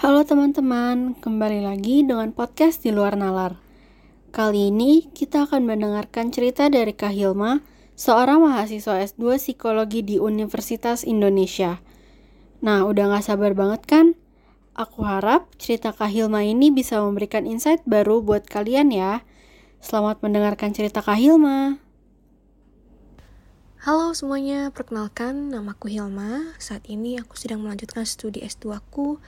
Halo teman-teman, kembali lagi dengan podcast di luar nalar. Kali ini kita akan mendengarkan cerita dari Kak Hilma, seorang mahasiswa S2 Psikologi di Universitas Indonesia. Nah, udah gak sabar banget kan? Aku harap cerita Kak Hilma ini bisa memberikan insight baru buat kalian ya. Selamat mendengarkan cerita Kak Hilma. Halo semuanya, perkenalkan namaku Hilma. Saat ini aku sedang melanjutkan studi S2 aku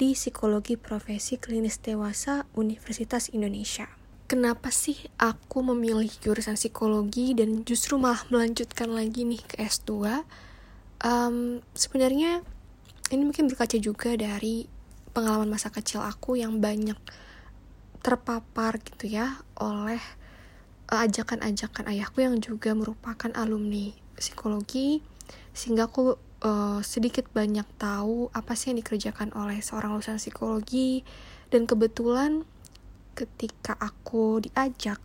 di Psikologi Profesi Klinis Dewasa Universitas Indonesia. Kenapa sih aku memilih jurusan psikologi dan justru malah melanjutkan lagi nih ke S2? Um, sebenarnya ini mungkin berkaca juga dari pengalaman masa kecil aku yang banyak terpapar gitu ya oleh ajakan-ajakan ayahku yang juga merupakan alumni psikologi sehingga aku uh, sedikit banyak tahu apa sih yang dikerjakan oleh seorang lulusan psikologi. Dan kebetulan ketika aku diajak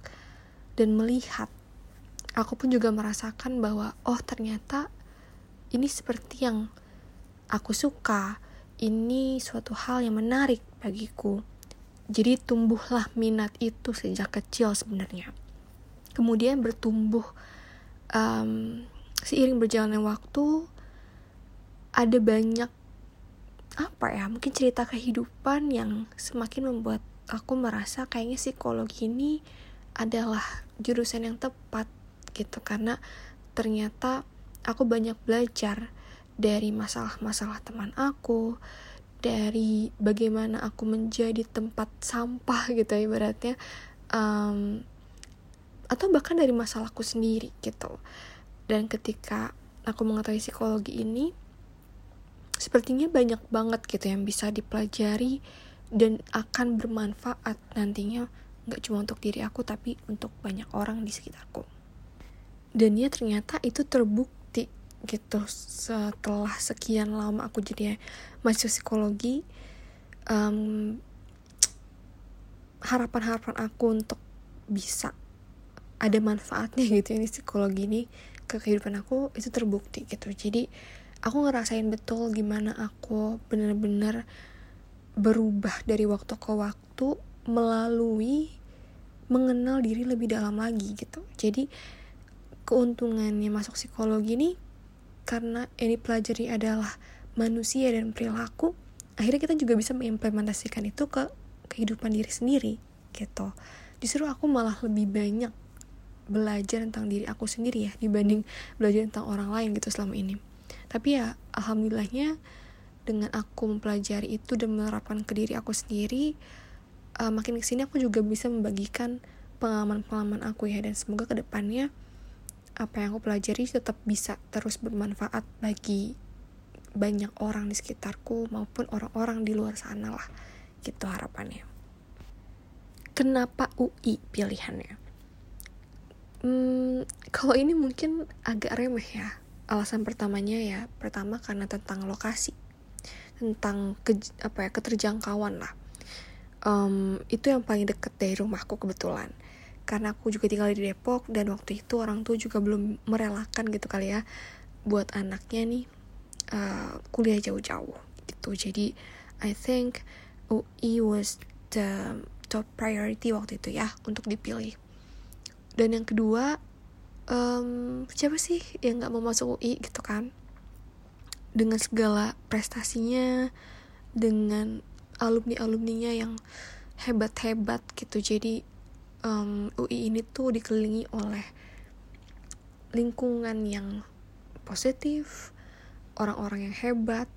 dan melihat aku pun juga merasakan bahwa oh ternyata ini seperti yang aku suka. Ini suatu hal yang menarik bagiku. Jadi tumbuhlah minat itu sejak kecil sebenarnya. Kemudian bertumbuh um, seiring berjalannya waktu ada banyak apa ya mungkin cerita kehidupan yang semakin membuat aku merasa kayaknya psikologi ini adalah jurusan yang tepat gitu. Karena ternyata aku banyak belajar dari masalah-masalah teman aku dari bagaimana aku menjadi tempat sampah gitu ya ibaratnya. Um, atau bahkan dari masalahku sendiri gitu. Dan ketika aku mengetahui psikologi ini sepertinya banyak banget gitu yang bisa dipelajari dan akan bermanfaat nantinya nggak cuma untuk diri aku tapi untuk banyak orang di sekitarku. Dan ya ternyata itu terbukti gitu. Setelah sekian lama aku jadi mahasiswa psikologi um, harapan-harapan aku untuk bisa ada manfaatnya gitu ini psikologi ini ke kehidupan aku itu terbukti gitu. Jadi aku ngerasain betul gimana aku bener-bener berubah dari waktu ke waktu melalui mengenal diri lebih dalam lagi gitu. Jadi keuntungannya masuk psikologi ini karena ini pelajari adalah manusia dan perilaku akhirnya kita juga bisa mengimplementasikan itu ke kehidupan diri sendiri gitu. Justru aku malah lebih banyak belajar tentang diri aku sendiri ya dibanding belajar tentang orang lain gitu selama ini tapi ya alhamdulillahnya dengan aku mempelajari itu dan menerapkan ke diri aku sendiri uh, makin ke sini aku juga bisa membagikan pengalaman-pengalaman aku ya. Dan semoga ke depannya apa yang aku pelajari tetap bisa terus bermanfaat bagi banyak orang di sekitarku maupun orang-orang di luar sana lah. Gitu harapannya. Kenapa UI pilihannya? Hmm, kalau ini mungkin agak remeh ya. Alasan pertamanya ya, pertama karena tentang lokasi, tentang ke, apa ya keterjangkauan lah. Um, itu yang paling deket dari rumahku kebetulan. Karena aku juga tinggal di Depok dan waktu itu orang tua juga belum merelakan gitu kali ya buat anaknya nih uh, kuliah jauh-jauh gitu. Jadi I think UI was the top priority waktu itu ya untuk dipilih dan yang kedua um, siapa sih yang nggak mau masuk UI gitu kan? Dengan segala prestasinya dengan alumni alumninya yang hebat hebat gitu. Jadi um, UI ini tuh dikelilingi oleh lingkungan yang positif orang-orang yang hebat.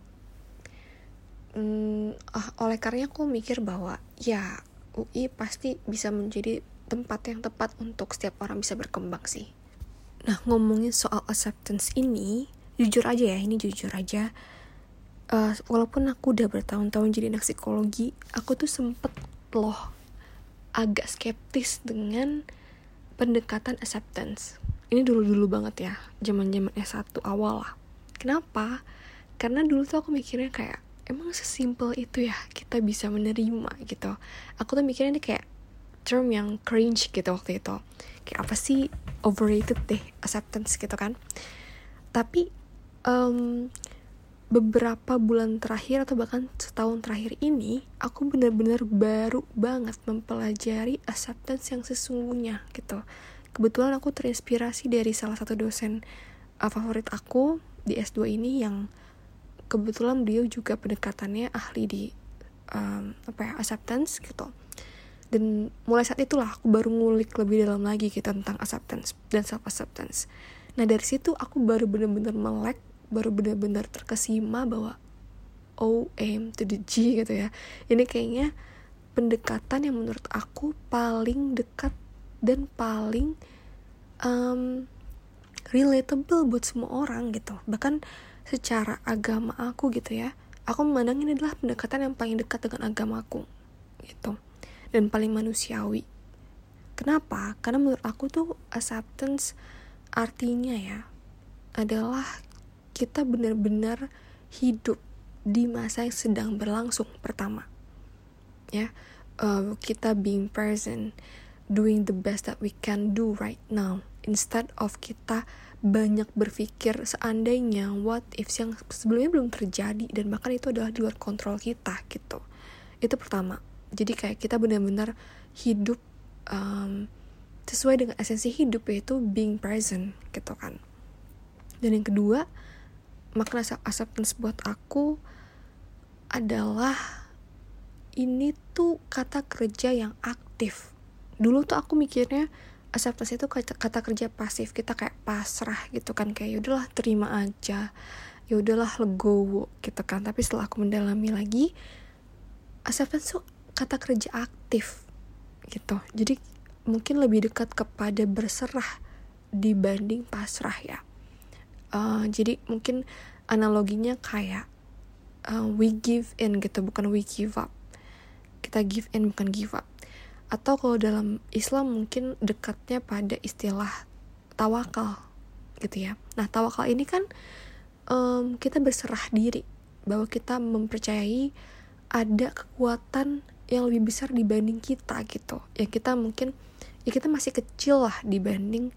Um, uh, oleh karena aku mikir bahwa ya UI pasti bisa menjadi tempat yang tepat untuk setiap orang bisa berkembang sih. Nah, ngomongin soal acceptance ini, jujur aja ya, ini jujur aja. Uh, walaupun aku udah bertahun-tahun jadi anak psikologi, aku tuh sempet loh agak skeptis dengan pendekatan acceptance. Ini dulu-dulu banget ya, zaman-zaman S1 awal lah. Kenapa? Karena dulu tuh aku mikirnya kayak, emang sesimpel itu ya kita bisa menerima gitu. Aku tuh mikirnya ini kayak term yang cringe gitu waktu itu kayak apa sih overrated deh acceptance gitu kan. Tapi um, beberapa bulan terakhir atau bahkan setahun terakhir ini aku benar-benar baru banget mempelajari acceptance yang sesungguhnya gitu. Kebetulan aku terinspirasi dari salah satu dosen uh, favorit aku di S2 ini yang kebetulan beliau juga pendekatannya ahli di um, apa ya acceptance gitu dan mulai saat itulah aku baru ngulik lebih dalam lagi gitu tentang acceptance dan self acceptance nah dari situ aku baru bener-bener melek baru bener-bener terkesima bahwa O M to the G gitu ya. Ini kayaknya pendekatan yang menurut aku paling dekat dan paling um, relatable buat semua orang gitu. Bahkan secara agama aku gitu ya aku memandang ini adalah pendekatan yang paling dekat dengan agamaku gitu dan paling manusiawi. Kenapa? Karena menurut aku tuh acceptance artinya ya adalah kita benar-benar hidup di masa yang sedang berlangsung pertama. Ya uh, kita being present doing the best that we can do right now instead of kita banyak berpikir seandainya what if yang sebelumnya belum terjadi dan bahkan itu adalah di luar kontrol kita gitu. Itu pertama jadi kayak kita benar-benar hidup um, sesuai dengan esensi hidup yaitu being present gitu kan. Dan yang kedua makna acceptance buat aku adalah ini tuh kata kerja yang aktif. Dulu tuh aku mikirnya acceptance itu kata, kata kerja pasif kita kayak pasrah gitu kan kayak yaudahlah terima aja. Yaudahlah legowo gitu kan. Tapi setelah aku mendalami lagi acceptance tuh kata kerja aktif gitu. Jadi mungkin lebih dekat kepada berserah dibanding pasrah ya. Uh, jadi mungkin analoginya kayak uh, we give in gitu bukan we give up. Kita give in bukan give up. Atau kalau dalam Islam mungkin dekatnya pada istilah tawakal gitu ya. Nah tawakal ini kan um, kita berserah diri bahwa kita mempercayai ada kekuatan yang lebih besar dibanding kita gitu. Ya kita mungkin ya kita masih kecil lah dibanding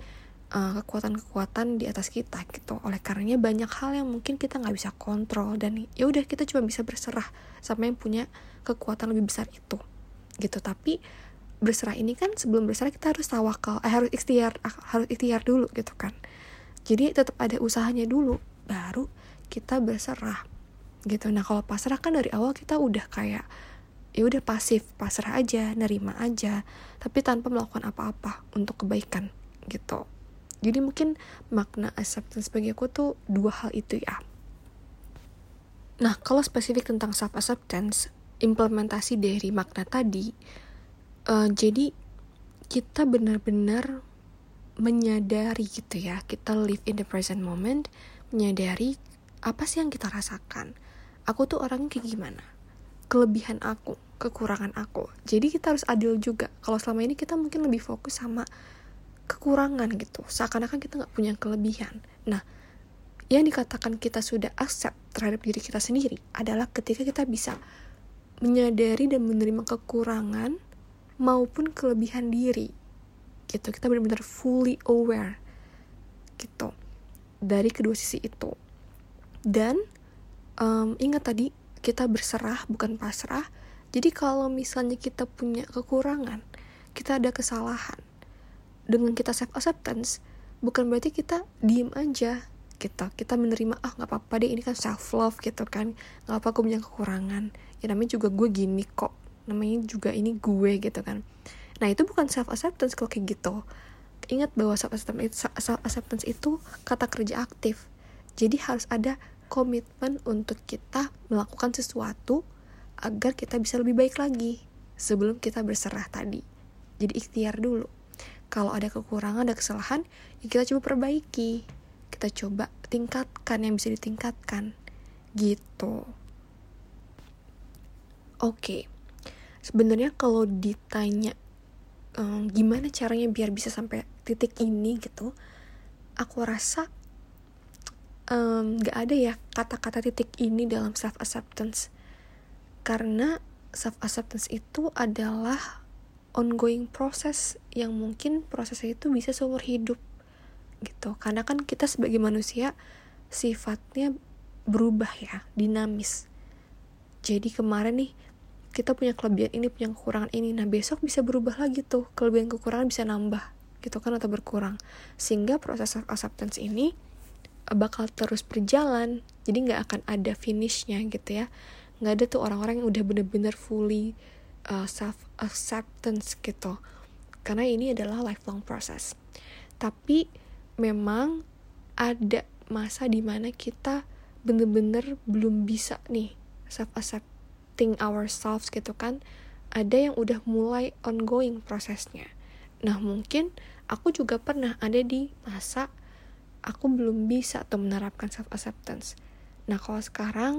uh, kekuatan-kekuatan di atas kita gitu. Oleh karenanya banyak hal yang mungkin kita nggak bisa kontrol dan ya udah kita cuma bisa berserah sama yang punya kekuatan lebih besar itu gitu. Tapi berserah ini kan sebelum berserah kita harus tawakal eh, harus ikhtiar harus ikhtiar dulu gitu kan. Jadi tetap ada usahanya dulu baru kita berserah gitu. Nah kalau pasrah kan dari awal kita udah kayak ya udah pasif pasrah aja nerima aja tapi tanpa melakukan apa-apa untuk kebaikan gitu. Jadi mungkin makna acceptance bagi aku tuh dua hal itu ya. Nah kalau spesifik tentang self acceptance implementasi dari makna tadi uh, jadi kita benar-benar menyadari gitu ya kita live in the present moment menyadari apa sih yang kita rasakan. Aku tuh orangnya kayak gimana kelebihan aku kekurangan aku. Jadi kita harus adil juga. Kalau selama ini kita mungkin lebih fokus sama kekurangan gitu. Seakan-akan kita nggak punya kelebihan. Nah yang dikatakan kita sudah accept terhadap diri kita sendiri adalah ketika kita bisa menyadari dan menerima kekurangan maupun kelebihan diri gitu. Kita benar-benar fully aware gitu dari kedua sisi itu. Dan um, ingat tadi kita berserah bukan pasrah. Jadi kalau misalnya kita punya kekurangan kita ada kesalahan dengan kita self acceptance bukan berarti kita diem aja gitu. Kita menerima ah nggak apa-apa deh ini kan self love gitu kan. Nggak apa aku punya kekurangan. Ya namanya juga gue gini kok. Namanya juga ini gue gitu kan. Nah itu bukan self acceptance kalau kayak gitu. Ingat bahwa self acceptance itu kata kerja aktif. Jadi harus ada komitmen untuk kita melakukan sesuatu agar kita bisa lebih baik lagi sebelum kita berserah tadi. Jadi ikhtiar dulu. Kalau ada kekurangan ada kesalahan ya kita coba perbaiki. Kita coba tingkatkan yang bisa ditingkatkan. Gitu. Oke. Okay sebenarnya kalau ditanya um, gimana caranya biar bisa sampai titik ini gitu aku rasa um, ada ya kata-kata titik ini dalam self acceptance karena self acceptance itu adalah ongoing proses yang mungkin prosesnya itu bisa seumur hidup gitu. Karena kan kita sebagai manusia sifatnya berubah ya dinamis. Jadi kemarin nih kita punya kelebihan ini punya kekurangan ini. Nah besok bisa berubah lagi tuh. Kelebihan kekurangan bisa nambah gitu kan atau berkurang. Sehingga proses self acceptance ini bakal terus berjalan jadi nggak akan ada finishnya gitu ya. Nggak ada tuh orang-orang yang udah bener-bener fully uh, self acceptance gitu. Karena ini adalah lifelong process. Tapi memang ada masa di mana kita bener-bener belum bisa nih self accept accepting ourselves gitu kan. Ada yang udah mulai ongoing prosesnya. Nah mungkin aku juga pernah ada di masa aku belum bisa tuh menerapkan self acceptance nah kalau sekarang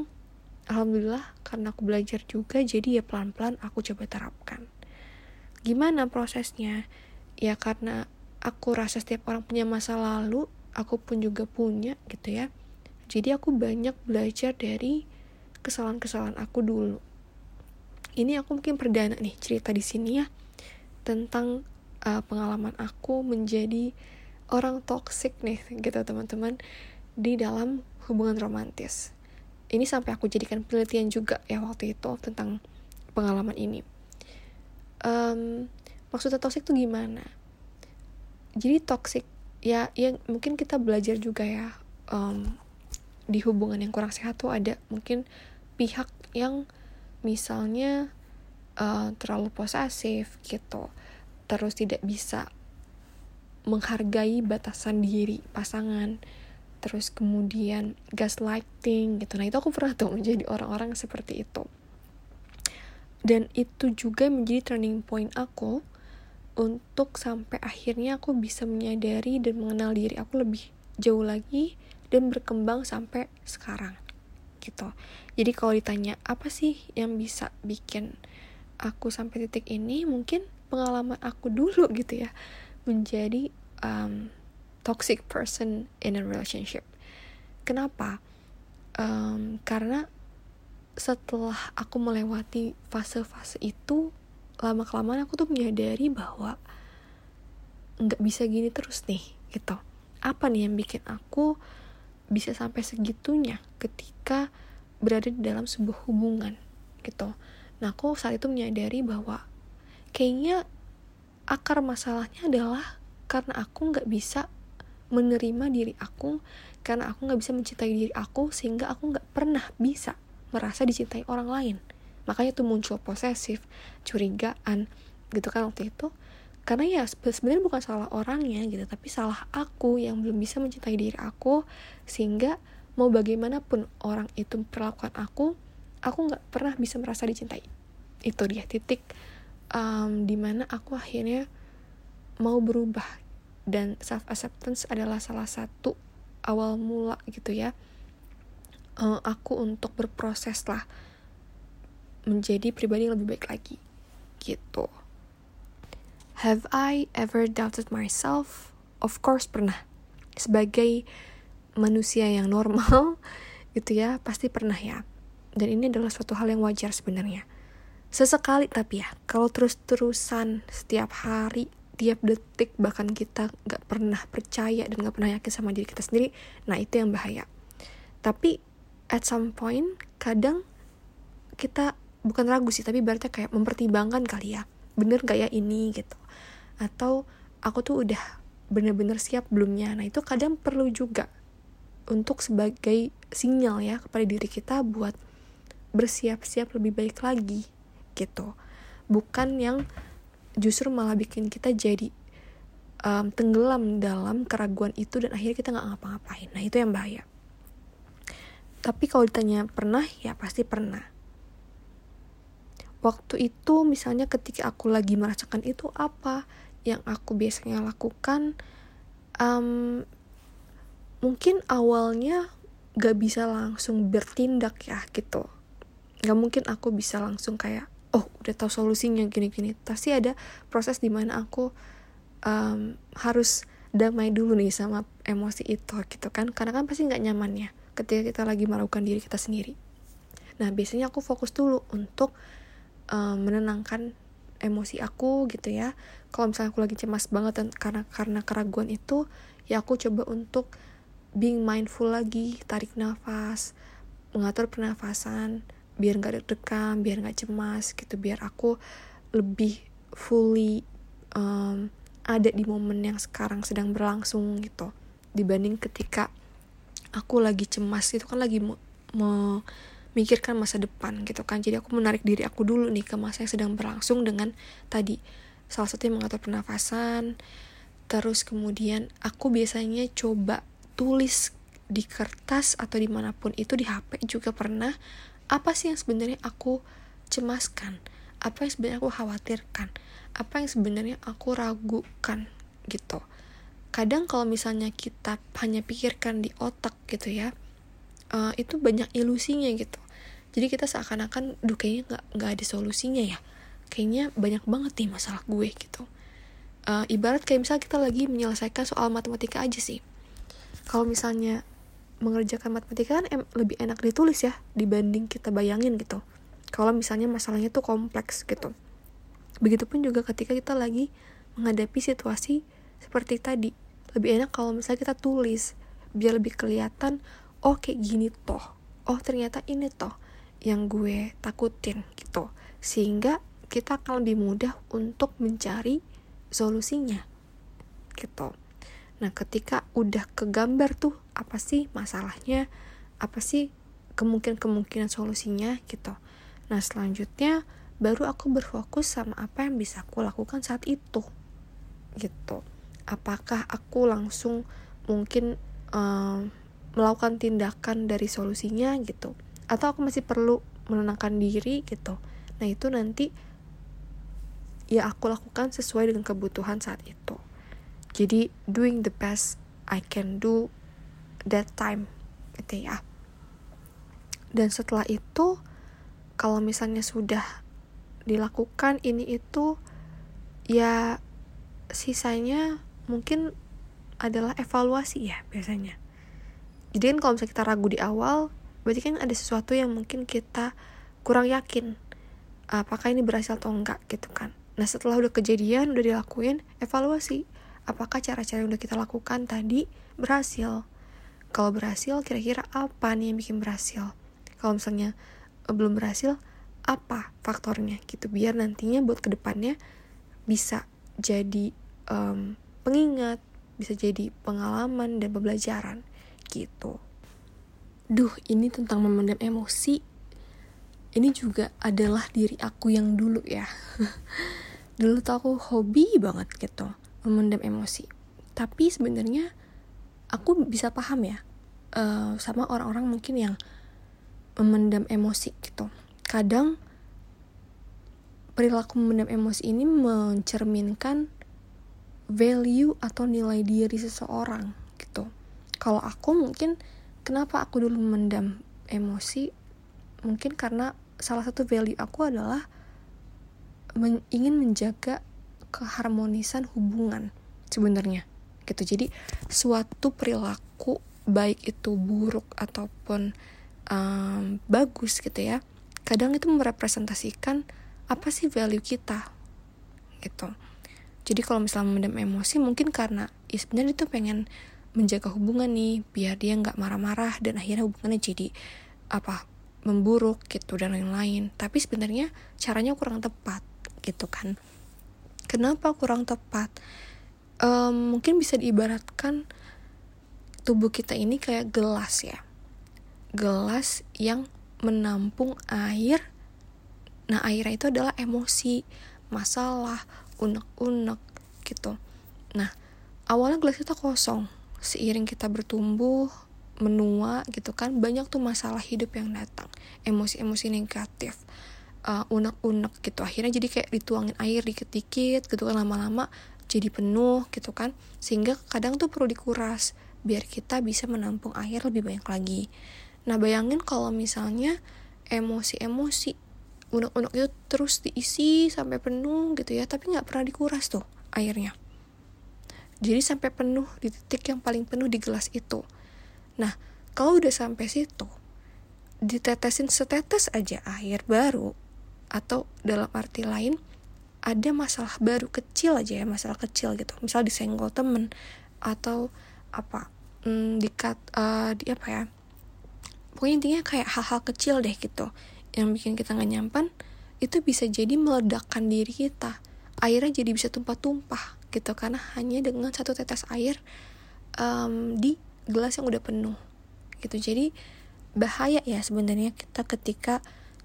alhamdulillah karena aku belajar juga jadi ya pelan-pelan aku coba terapkan. Gimana prosesnya? Ya karena aku rasa setiap orang punya masa lalu aku pun juga punya gitu ya. Jadi aku banyak belajar dari kesalahan-kesalahan aku dulu. Ini aku mungkin perdana nih cerita di sini ya tentang uh, pengalaman aku menjadi orang toxic nih gitu teman-teman di dalam hubungan romantis. Ini sampai aku jadikan penelitian juga ya waktu itu tentang pengalaman ini. Um, maksudnya toxic tuh gimana? Jadi toxic ya ya mungkin kita belajar juga ya um, di hubungan yang kurang sehat tuh ada mungkin pihak yang misalnya uh, terlalu posesif gitu terus tidak bisa menghargai batasan diri pasangan terus kemudian gaslighting gitu. Nah itu aku pernah tuh menjadi orang-orang seperti itu. Dan itu juga menjadi turning point aku untuk sampai akhirnya aku bisa menyadari dan mengenal diri aku lebih jauh lagi dan berkembang sampai sekarang gitu. Jadi kalau ditanya apa sih yang bisa bikin aku sampai titik ini? Mungkin pengalaman aku dulu gitu ya menjadi um, toxic person in a relationship. Kenapa? Um, karena setelah aku melewati fase-fase itu lama kelamaan aku tuh menyadari bahwa nggak bisa gini terus nih gitu. Apa nih yang bikin aku bisa sampai segitunya ketika berada di dalam sebuah hubungan gitu. Nah aku saat itu menyadari bahwa kayaknya akar masalahnya adalah karena aku nggak bisa menerima diri aku karena aku nggak bisa mencintai diri aku sehingga aku nggak pernah bisa merasa dicintai orang lain. Makanya tuh muncul posesif curigaan gitu kan waktu itu. Karena ya sebenarnya bukan salah orangnya gitu tapi salah aku yang belum bisa mencintai diri aku sehingga mau bagaimanapun orang itu perlakukan aku aku nggak pernah bisa merasa dicintai. Itu dia titik um, di mana aku akhirnya mau berubah dan self acceptance adalah salah satu awal mula gitu ya uh, aku untuk berproses lah menjadi pribadi yang lebih baik lagi gitu Have I ever doubted myself? Of course pernah. Sebagai manusia yang normal gitu ya, pasti pernah ya. Dan ini adalah suatu hal yang wajar sebenarnya. Sesekali tapi ya, kalau terus-terusan setiap hari, tiap detik bahkan kita nggak pernah percaya dan nggak pernah yakin sama diri kita sendiri, nah itu yang bahaya. Tapi at some point kadang kita bukan ragu sih, tapi berarti kayak mempertimbangkan kali ya, bener gak ya ini? gitu. Atau aku tuh udah bener-bener siap belumnya. Nah itu kadang perlu juga untuk sebagai sinyal ya kepada diri kita buat bersiap-siap lebih baik lagi gitu. Bukan yang justru malah bikin kita jadi um, tenggelam dalam keraguan itu dan akhirnya kita nggak ngapa-ngapain. Nah itu yang bahaya. Tapi kalau ditanya pernah? Ya pasti pernah. Waktu itu misalnya ketika aku lagi merasakan itu apa yang aku biasanya lakukan um, mungkin awalnya gak bisa langsung bertindak ya gitu. Gak mungkin aku bisa langsung kayak oh udah tahu solusinya gini-gini. Pasti ada proses di mana aku um, harus damai dulu nih sama emosi itu gitu kan. Karena kan pasti nggak nyaman ya ketika kita lagi melakukan diri kita sendiri. Nah biasanya aku fokus dulu untuk um, menenangkan emosi aku gitu ya. Kalau misalnya aku lagi cemas banget dan karena karena keraguan itu ya aku coba untuk being mindful lagi tarik nafas mengatur pernafasan biar nggak deg-degan biar nggak cemas gitu biar aku lebih fully um, ada di momen yang sekarang sedang berlangsung gitu. Dibanding ketika aku lagi cemas itu kan lagi memikirkan masa depan gitu kan. Jadi aku menarik diri aku dulu nih ke masa yang sedang berlangsung dengan tadi salah satunya mengatur pernafasan. Terus kemudian aku biasanya coba tulis di kertas atau di mana pun itu di HP juga pernah apa sih yang sebenarnya aku cemaskan? Apa yang sebenarnya aku khawatirkan? Apa yang sebenarnya aku ragukan? Gitu. Kadang kalau misalnya kita hanya pikirkan di otak gitu ya uh, itu banyak ilusinya gitu. Jadi kita seakan-akan duh kayaknya nggak nggak ada solusinya ya. Kayaknya banyak banget nih masalah gue gitu. Uh, ibarat kayak misalnya kita lagi menyelesaikan soal matematika aja sih. Kalau misalnya mengerjakan matematika kan em lebih enak ditulis ya dibanding kita bayangin gitu. Kalau misalnya masalahnya tuh kompleks gitu. Begitupun juga ketika kita lagi menghadapi situasi seperti tadi. Lebih enak kalau misalnya kita tulis biar lebih kelihatan oh kayak gini toh. Oh ternyata ini toh yang gue takutin gitu. Sehingga kita akan lebih mudah untuk mencari solusinya gitu nah ketika udah kegambar tuh apa sih masalahnya? Apa sih kemungkinan-kemungkinan solusinya gitu. Nah selanjutnya baru aku berfokus sama apa yang bisa aku lakukan saat itu gitu. Apakah aku langsung mungkin um, melakukan tindakan dari solusinya gitu. Atau aku masih perlu menenangkan diri gitu. Nah itu nanti ya aku lakukan sesuai dengan kebutuhan saat itu jadi doing the best I can do that time. Gitu ya. Dan setelah itu kalau misalnya sudah dilakukan ini itu ya sisanya mungkin adalah evaluasi ya biasanya. Jadi kan kalau misalnya kita ragu di awal berarti kan ada sesuatu yang mungkin kita kurang yakin apakah ini berhasil atau enggak gitu kan. Nah setelah udah kejadian udah dilakuin evaluasi apakah cara-cara yang udah kita lakukan tadi berhasil kalau berhasil kira-kira apa nih yang bikin berhasil kalau misalnya eh, belum berhasil apa faktornya gitu biar nantinya buat ke depannya bisa jadi um, pengingat, bisa jadi pengalaman dan pembelajaran gitu. Duh, ini tentang memendam emosi. Ini juga adalah diri aku yang dulu ya. dulu tuh aku hobi banget gitu memendam emosi. Tapi sebenarnya aku bisa paham ya uh, sama orang-orang mungkin yang memendam emosi gitu. Kadang perilaku memendam emosi ini mencerminkan value atau nilai diri seseorang gitu. Kalau aku mungkin kenapa aku dulu memendam emosi mungkin karena salah satu value aku adalah men ingin menjaga keharmonisan hubungan sebenarnya gitu. Jadi suatu perilaku baik itu buruk ataupun um, bagus gitu ya. Kadang itu merepresentasikan apa sih value kita gitu jadi kalau misalnya memendam emosi mungkin karena ya sebenarnya itu pengen menjaga hubungan nih biar dia nggak marah-marah dan akhirnya hubungannya jadi apa memburuk gitu dan lain-lain tapi sebenarnya caranya kurang tepat gitu kan kenapa kurang tepat? Um, mungkin bisa diibaratkan tubuh kita ini kayak gelas ya. Gelas yang menampung air. Nah airnya itu adalah emosi masalah unek-unek gitu. Nah awalnya gelas kita kosong. Seiring kita bertumbuh menua gitu kan banyak tuh masalah hidup yang datang. Emosi-emosi negatif uh, unek-unek gitu. Akhirnya jadi kayak dituangin air dikit-dikit gitu kan lama-lama jadi penuh gitu kan. Sehingga kadang tuh perlu dikuras biar kita bisa menampung air lebih banyak lagi. Nah bayangin kalau misalnya emosi-emosi unek-unek itu terus diisi sampai penuh gitu ya tapi nggak pernah dikuras tuh airnya. Jadi sampai penuh di titik yang paling penuh di gelas itu. Nah kalau udah sampai situ ditetesin setetes aja air baru atau dalam arti lain ada masalah baru kecil aja ya masalah kecil gitu. Misal disenggol temen atau apa hmm, dikat uh, di apa ya pokoknya intinya kayak hal-hal kecil deh gitu yang bikin kita gak nyampan itu bisa jadi meledakkan diri kita. Airnya jadi bisa tumpah-tumpah gitu karena hanya dengan satu tetes air um, di gelas yang udah penuh gitu. Jadi bahaya ya sebenarnya kita ketika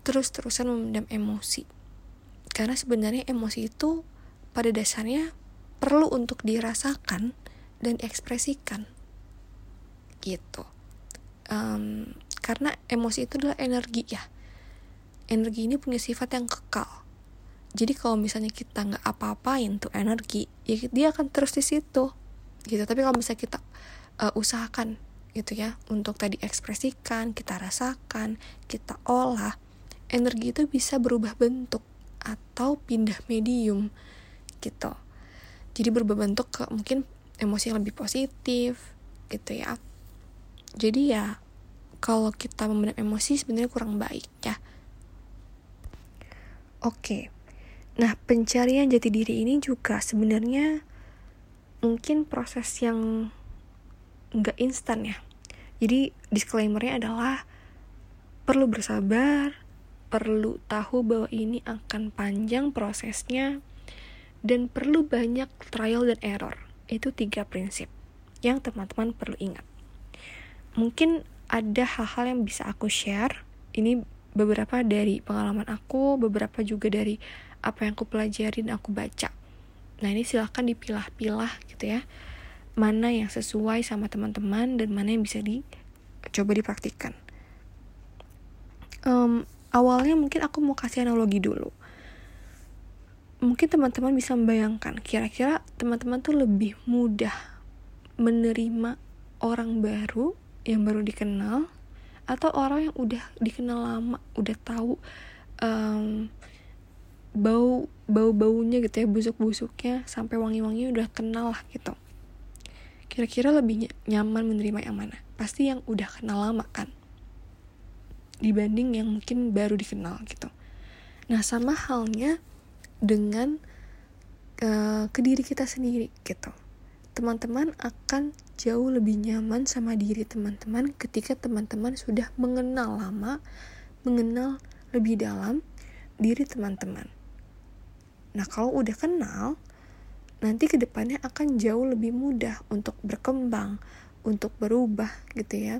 terus-terusan memendam emosi. Karena sebenarnya emosi itu pada dasarnya perlu untuk dirasakan dan diekspresikan gitu. Um, karena emosi itu adalah energi ya. Energi ini punya sifat yang kekal. Jadi kalau misalnya kita nggak apa-apain tuh energi ya dia akan terus di situ. Gitu. Tapi kalau misalnya kita uh, usahakan gitu ya untuk tadi ekspresikan kita rasakan kita olah energi itu bisa berubah bentuk atau pindah medium gitu. Jadi berubah bentuk ke mungkin emosi yang lebih positif gitu ya. Jadi ya kalau kita memendam emosi sebenarnya kurang baik ya. Oke. Nah pencarian jati diri ini juga sebenarnya mungkin proses yang nggak instan ya. Jadi disclaimernya adalah perlu bersabar perlu tahu bahwa ini akan panjang prosesnya dan perlu banyak trial dan error. Itu tiga prinsip yang teman-teman perlu ingat. Mungkin ada hal-hal yang bisa aku share. Ini beberapa dari pengalaman aku, beberapa juga dari apa yang aku pelajari dan aku baca. Nah ini silahkan dipilah-pilah gitu ya. Mana yang sesuai sama teman-teman dan mana yang bisa dicoba dipraktikkan. Um, awalnya mungkin aku mau kasih analogi dulu. Mungkin teman-teman bisa membayangkan kira-kira teman-teman tuh lebih mudah menerima orang baru yang baru dikenal atau orang yang udah dikenal lama udah tahu um, bau bau baunya gitu ya busuk busuknya sampai wangi wanginya udah kenal lah gitu. Kira-kira lebih nyaman menerima yang mana? Pasti yang udah kenal lama kan dibanding yang mungkin baru dikenal gitu. Nah sama halnya dengan uh, ke diri kita sendiri gitu. Teman-teman akan jauh lebih nyaman sama diri teman-teman ketika teman-teman sudah mengenal lama mengenal lebih dalam diri teman-teman. Nah kalau udah kenal nanti ke depannya akan jauh lebih mudah untuk berkembang untuk berubah gitu ya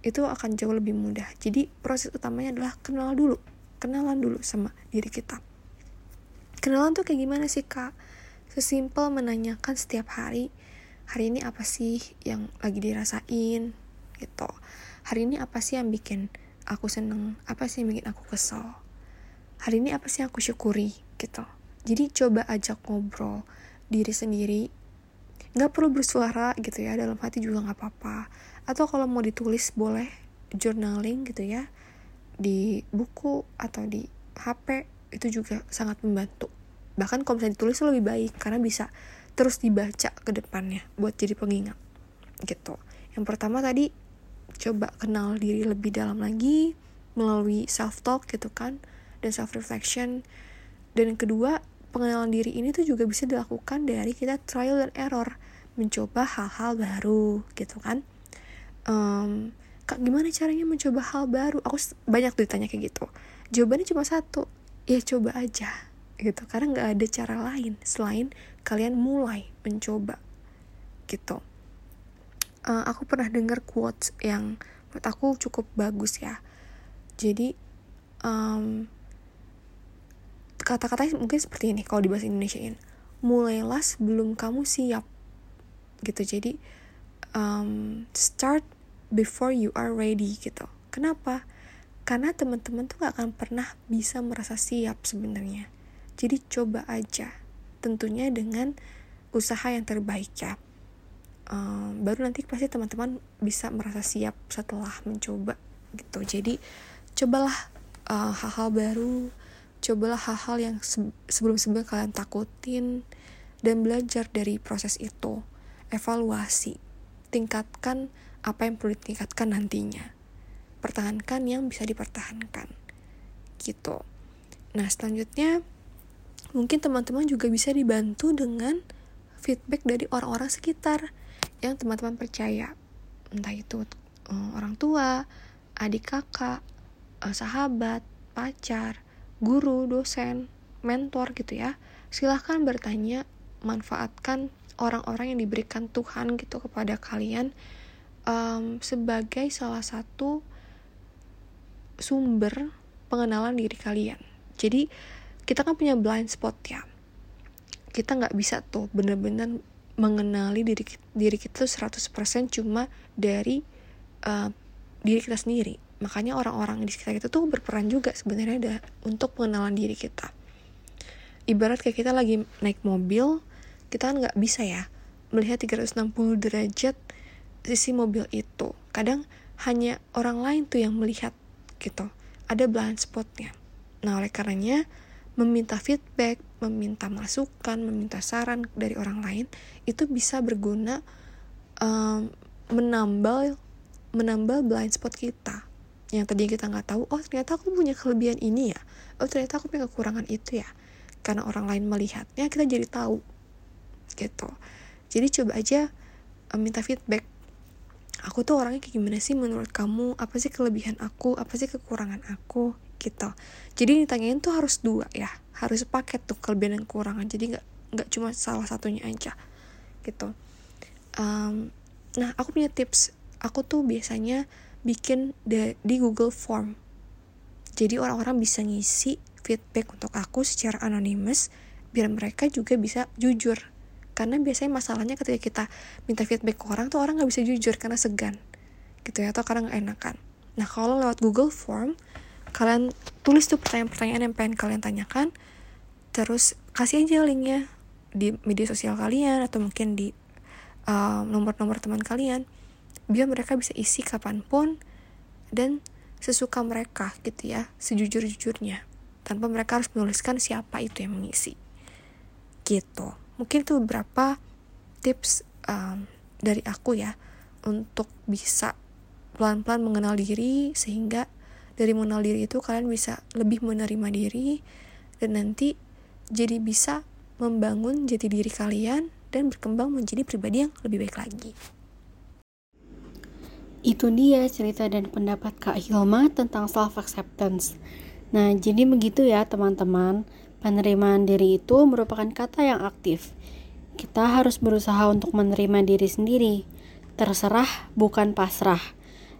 itu akan jauh lebih mudah. Jadi proses utamanya adalah kenal dulu. Kenalan dulu sama diri kita. Kenalan tuh kayak gimana sih kak? Sesimpel menanyakan setiap hari hari ini apa sih yang lagi dirasain? Gitu. Hari ini apa sih yang bikin aku seneng? Apa sih yang bikin aku kesel? Hari ini apa sih yang aku syukuri? Gitu. Jadi coba ajak ngobrol diri sendiri. Nggak perlu bersuara gitu ya dalam hati juga nggak apa-apa atau kalau mau ditulis boleh journaling gitu ya di buku atau di HP itu juga sangat membantu. Bahkan kalau misalnya ditulis lebih baik karena bisa terus dibaca ke depannya buat jadi pengingat gitu. Yang pertama tadi coba kenal diri lebih dalam lagi melalui self talk gitu kan dan self reflection dan yang kedua pengenalan diri ini tuh juga bisa dilakukan dari kita trial dan error mencoba hal-hal baru gitu kan um, kak gimana caranya mencoba hal baru? Aku banyak tuh ditanya kayak gitu. Jawabannya cuma satu ya coba aja gitu. Karena nggak ada cara lain selain kalian mulai mencoba gitu. Uh, aku pernah dengar quotes yang menurut aku cukup bagus ya. Jadi um, kata-katanya mungkin seperti ini kalau di bahasa Indonesia mulailah sebelum kamu siap gitu. Jadi um, start before you are ready gitu. Kenapa? Karena teman-teman tuh gak akan pernah bisa merasa siap sebenarnya. Jadi coba aja. Tentunya dengan usaha yang terbaik ya. Um, baru nanti pasti teman-teman bisa merasa siap setelah mencoba gitu. Jadi cobalah uh, hal-hal baru. Cobalah hal-hal yang sebelum-sebelumnya kalian takutin dan belajar dari proses itu. Evaluasi tingkatkan apa yang perlu ditingkatkan nantinya. Pertahankan yang bisa dipertahankan. Gitu. Nah selanjutnya mungkin teman-teman juga bisa dibantu dengan feedback dari orang-orang sekitar yang teman-teman percaya. Entah itu uh, orang tua adik kakak, eh, sahabat, pacar, guru, dosen, mentor gitu ya. Silahkan bertanya, manfaatkan orang-orang yang diberikan Tuhan gitu kepada kalian um, sebagai salah satu sumber pengenalan diri kalian. Jadi kita kan punya blind spot ya. Kita nggak bisa tuh bener-bener mengenali diri diri kita tuh 100% cuma dari uh, diri kita sendiri. Makanya orang-orang di sekitar kita tuh berperan juga sebenarnya untuk pengenalan diri kita. Ibarat kayak kita lagi naik mobil, kita kan nggak bisa ya melihat 360 derajat sisi mobil itu. Kadang hanya orang lain tuh yang melihat gitu. Ada blind spotnya. Nah oleh karenanya meminta feedback, meminta masukan, meminta saran dari orang lain itu bisa berguna um, menambal menambal blind spot kita yang tadi kita nggak tahu oh ternyata aku punya kelebihan ini ya oh ternyata aku punya kekurangan itu ya karena orang lain melihatnya kita jadi tahu gitu. Jadi coba aja um, minta feedback. Aku tuh orangnya kayak gimana sih menurut kamu? Apa sih kelebihan aku? Apa sih kekurangan aku? Gitu. Jadi ditanyain tuh harus dua ya. Harus paket tuh kelebihan dan kekurangan. Jadi nggak nggak cuma salah satunya aja. Gitu. Um, nah aku punya tips. Aku tuh biasanya bikin di, di Google Form. Jadi orang-orang bisa ngisi feedback untuk aku secara anonimus biar mereka juga bisa jujur karena biasanya masalahnya ketika kita minta feedback ke orang tuh orang nggak bisa jujur karena segan gitu ya atau karena nggak enakan. Nah kalau lewat Google Form kalian tulis tuh pertanyaan-pertanyaan yang pengen kalian tanyakan terus kasih aja linknya di media sosial kalian atau mungkin di uh, nomor-nomor teman kalian biar mereka bisa isi kapan pun dan sesuka mereka gitu ya sejujur-jujurnya tanpa mereka harus menuliskan siapa itu yang mengisi gitu mungkin itu beberapa tips um, dari aku ya untuk bisa pelan-pelan mengenal diri sehingga dari mengenal diri itu kalian bisa lebih menerima diri dan nanti jadi bisa membangun jati diri kalian dan berkembang menjadi pribadi yang lebih baik lagi. Itu dia cerita dan pendapat Kak Hilma tentang self acceptance. Nah, jadi begitu ya teman-teman. Penerimaan diri itu merupakan kata yang aktif. Kita harus berusaha untuk menerima diri sendiri. Terserah bukan pasrah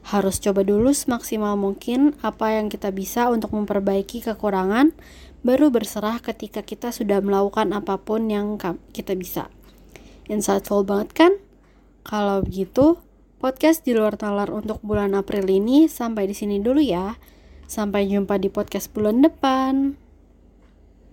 harus coba dulu semaksimal mungkin apa yang kita bisa untuk memperbaiki kekurangan, baru berserah ketika kita sudah melakukan apa pun yang kita bisa. Insightful banget kan? Kalau begitu, podcast di luar nalar untuk bulan April ini sampai di sini dulu ya. Sampai jumpa di podcast bulan depan.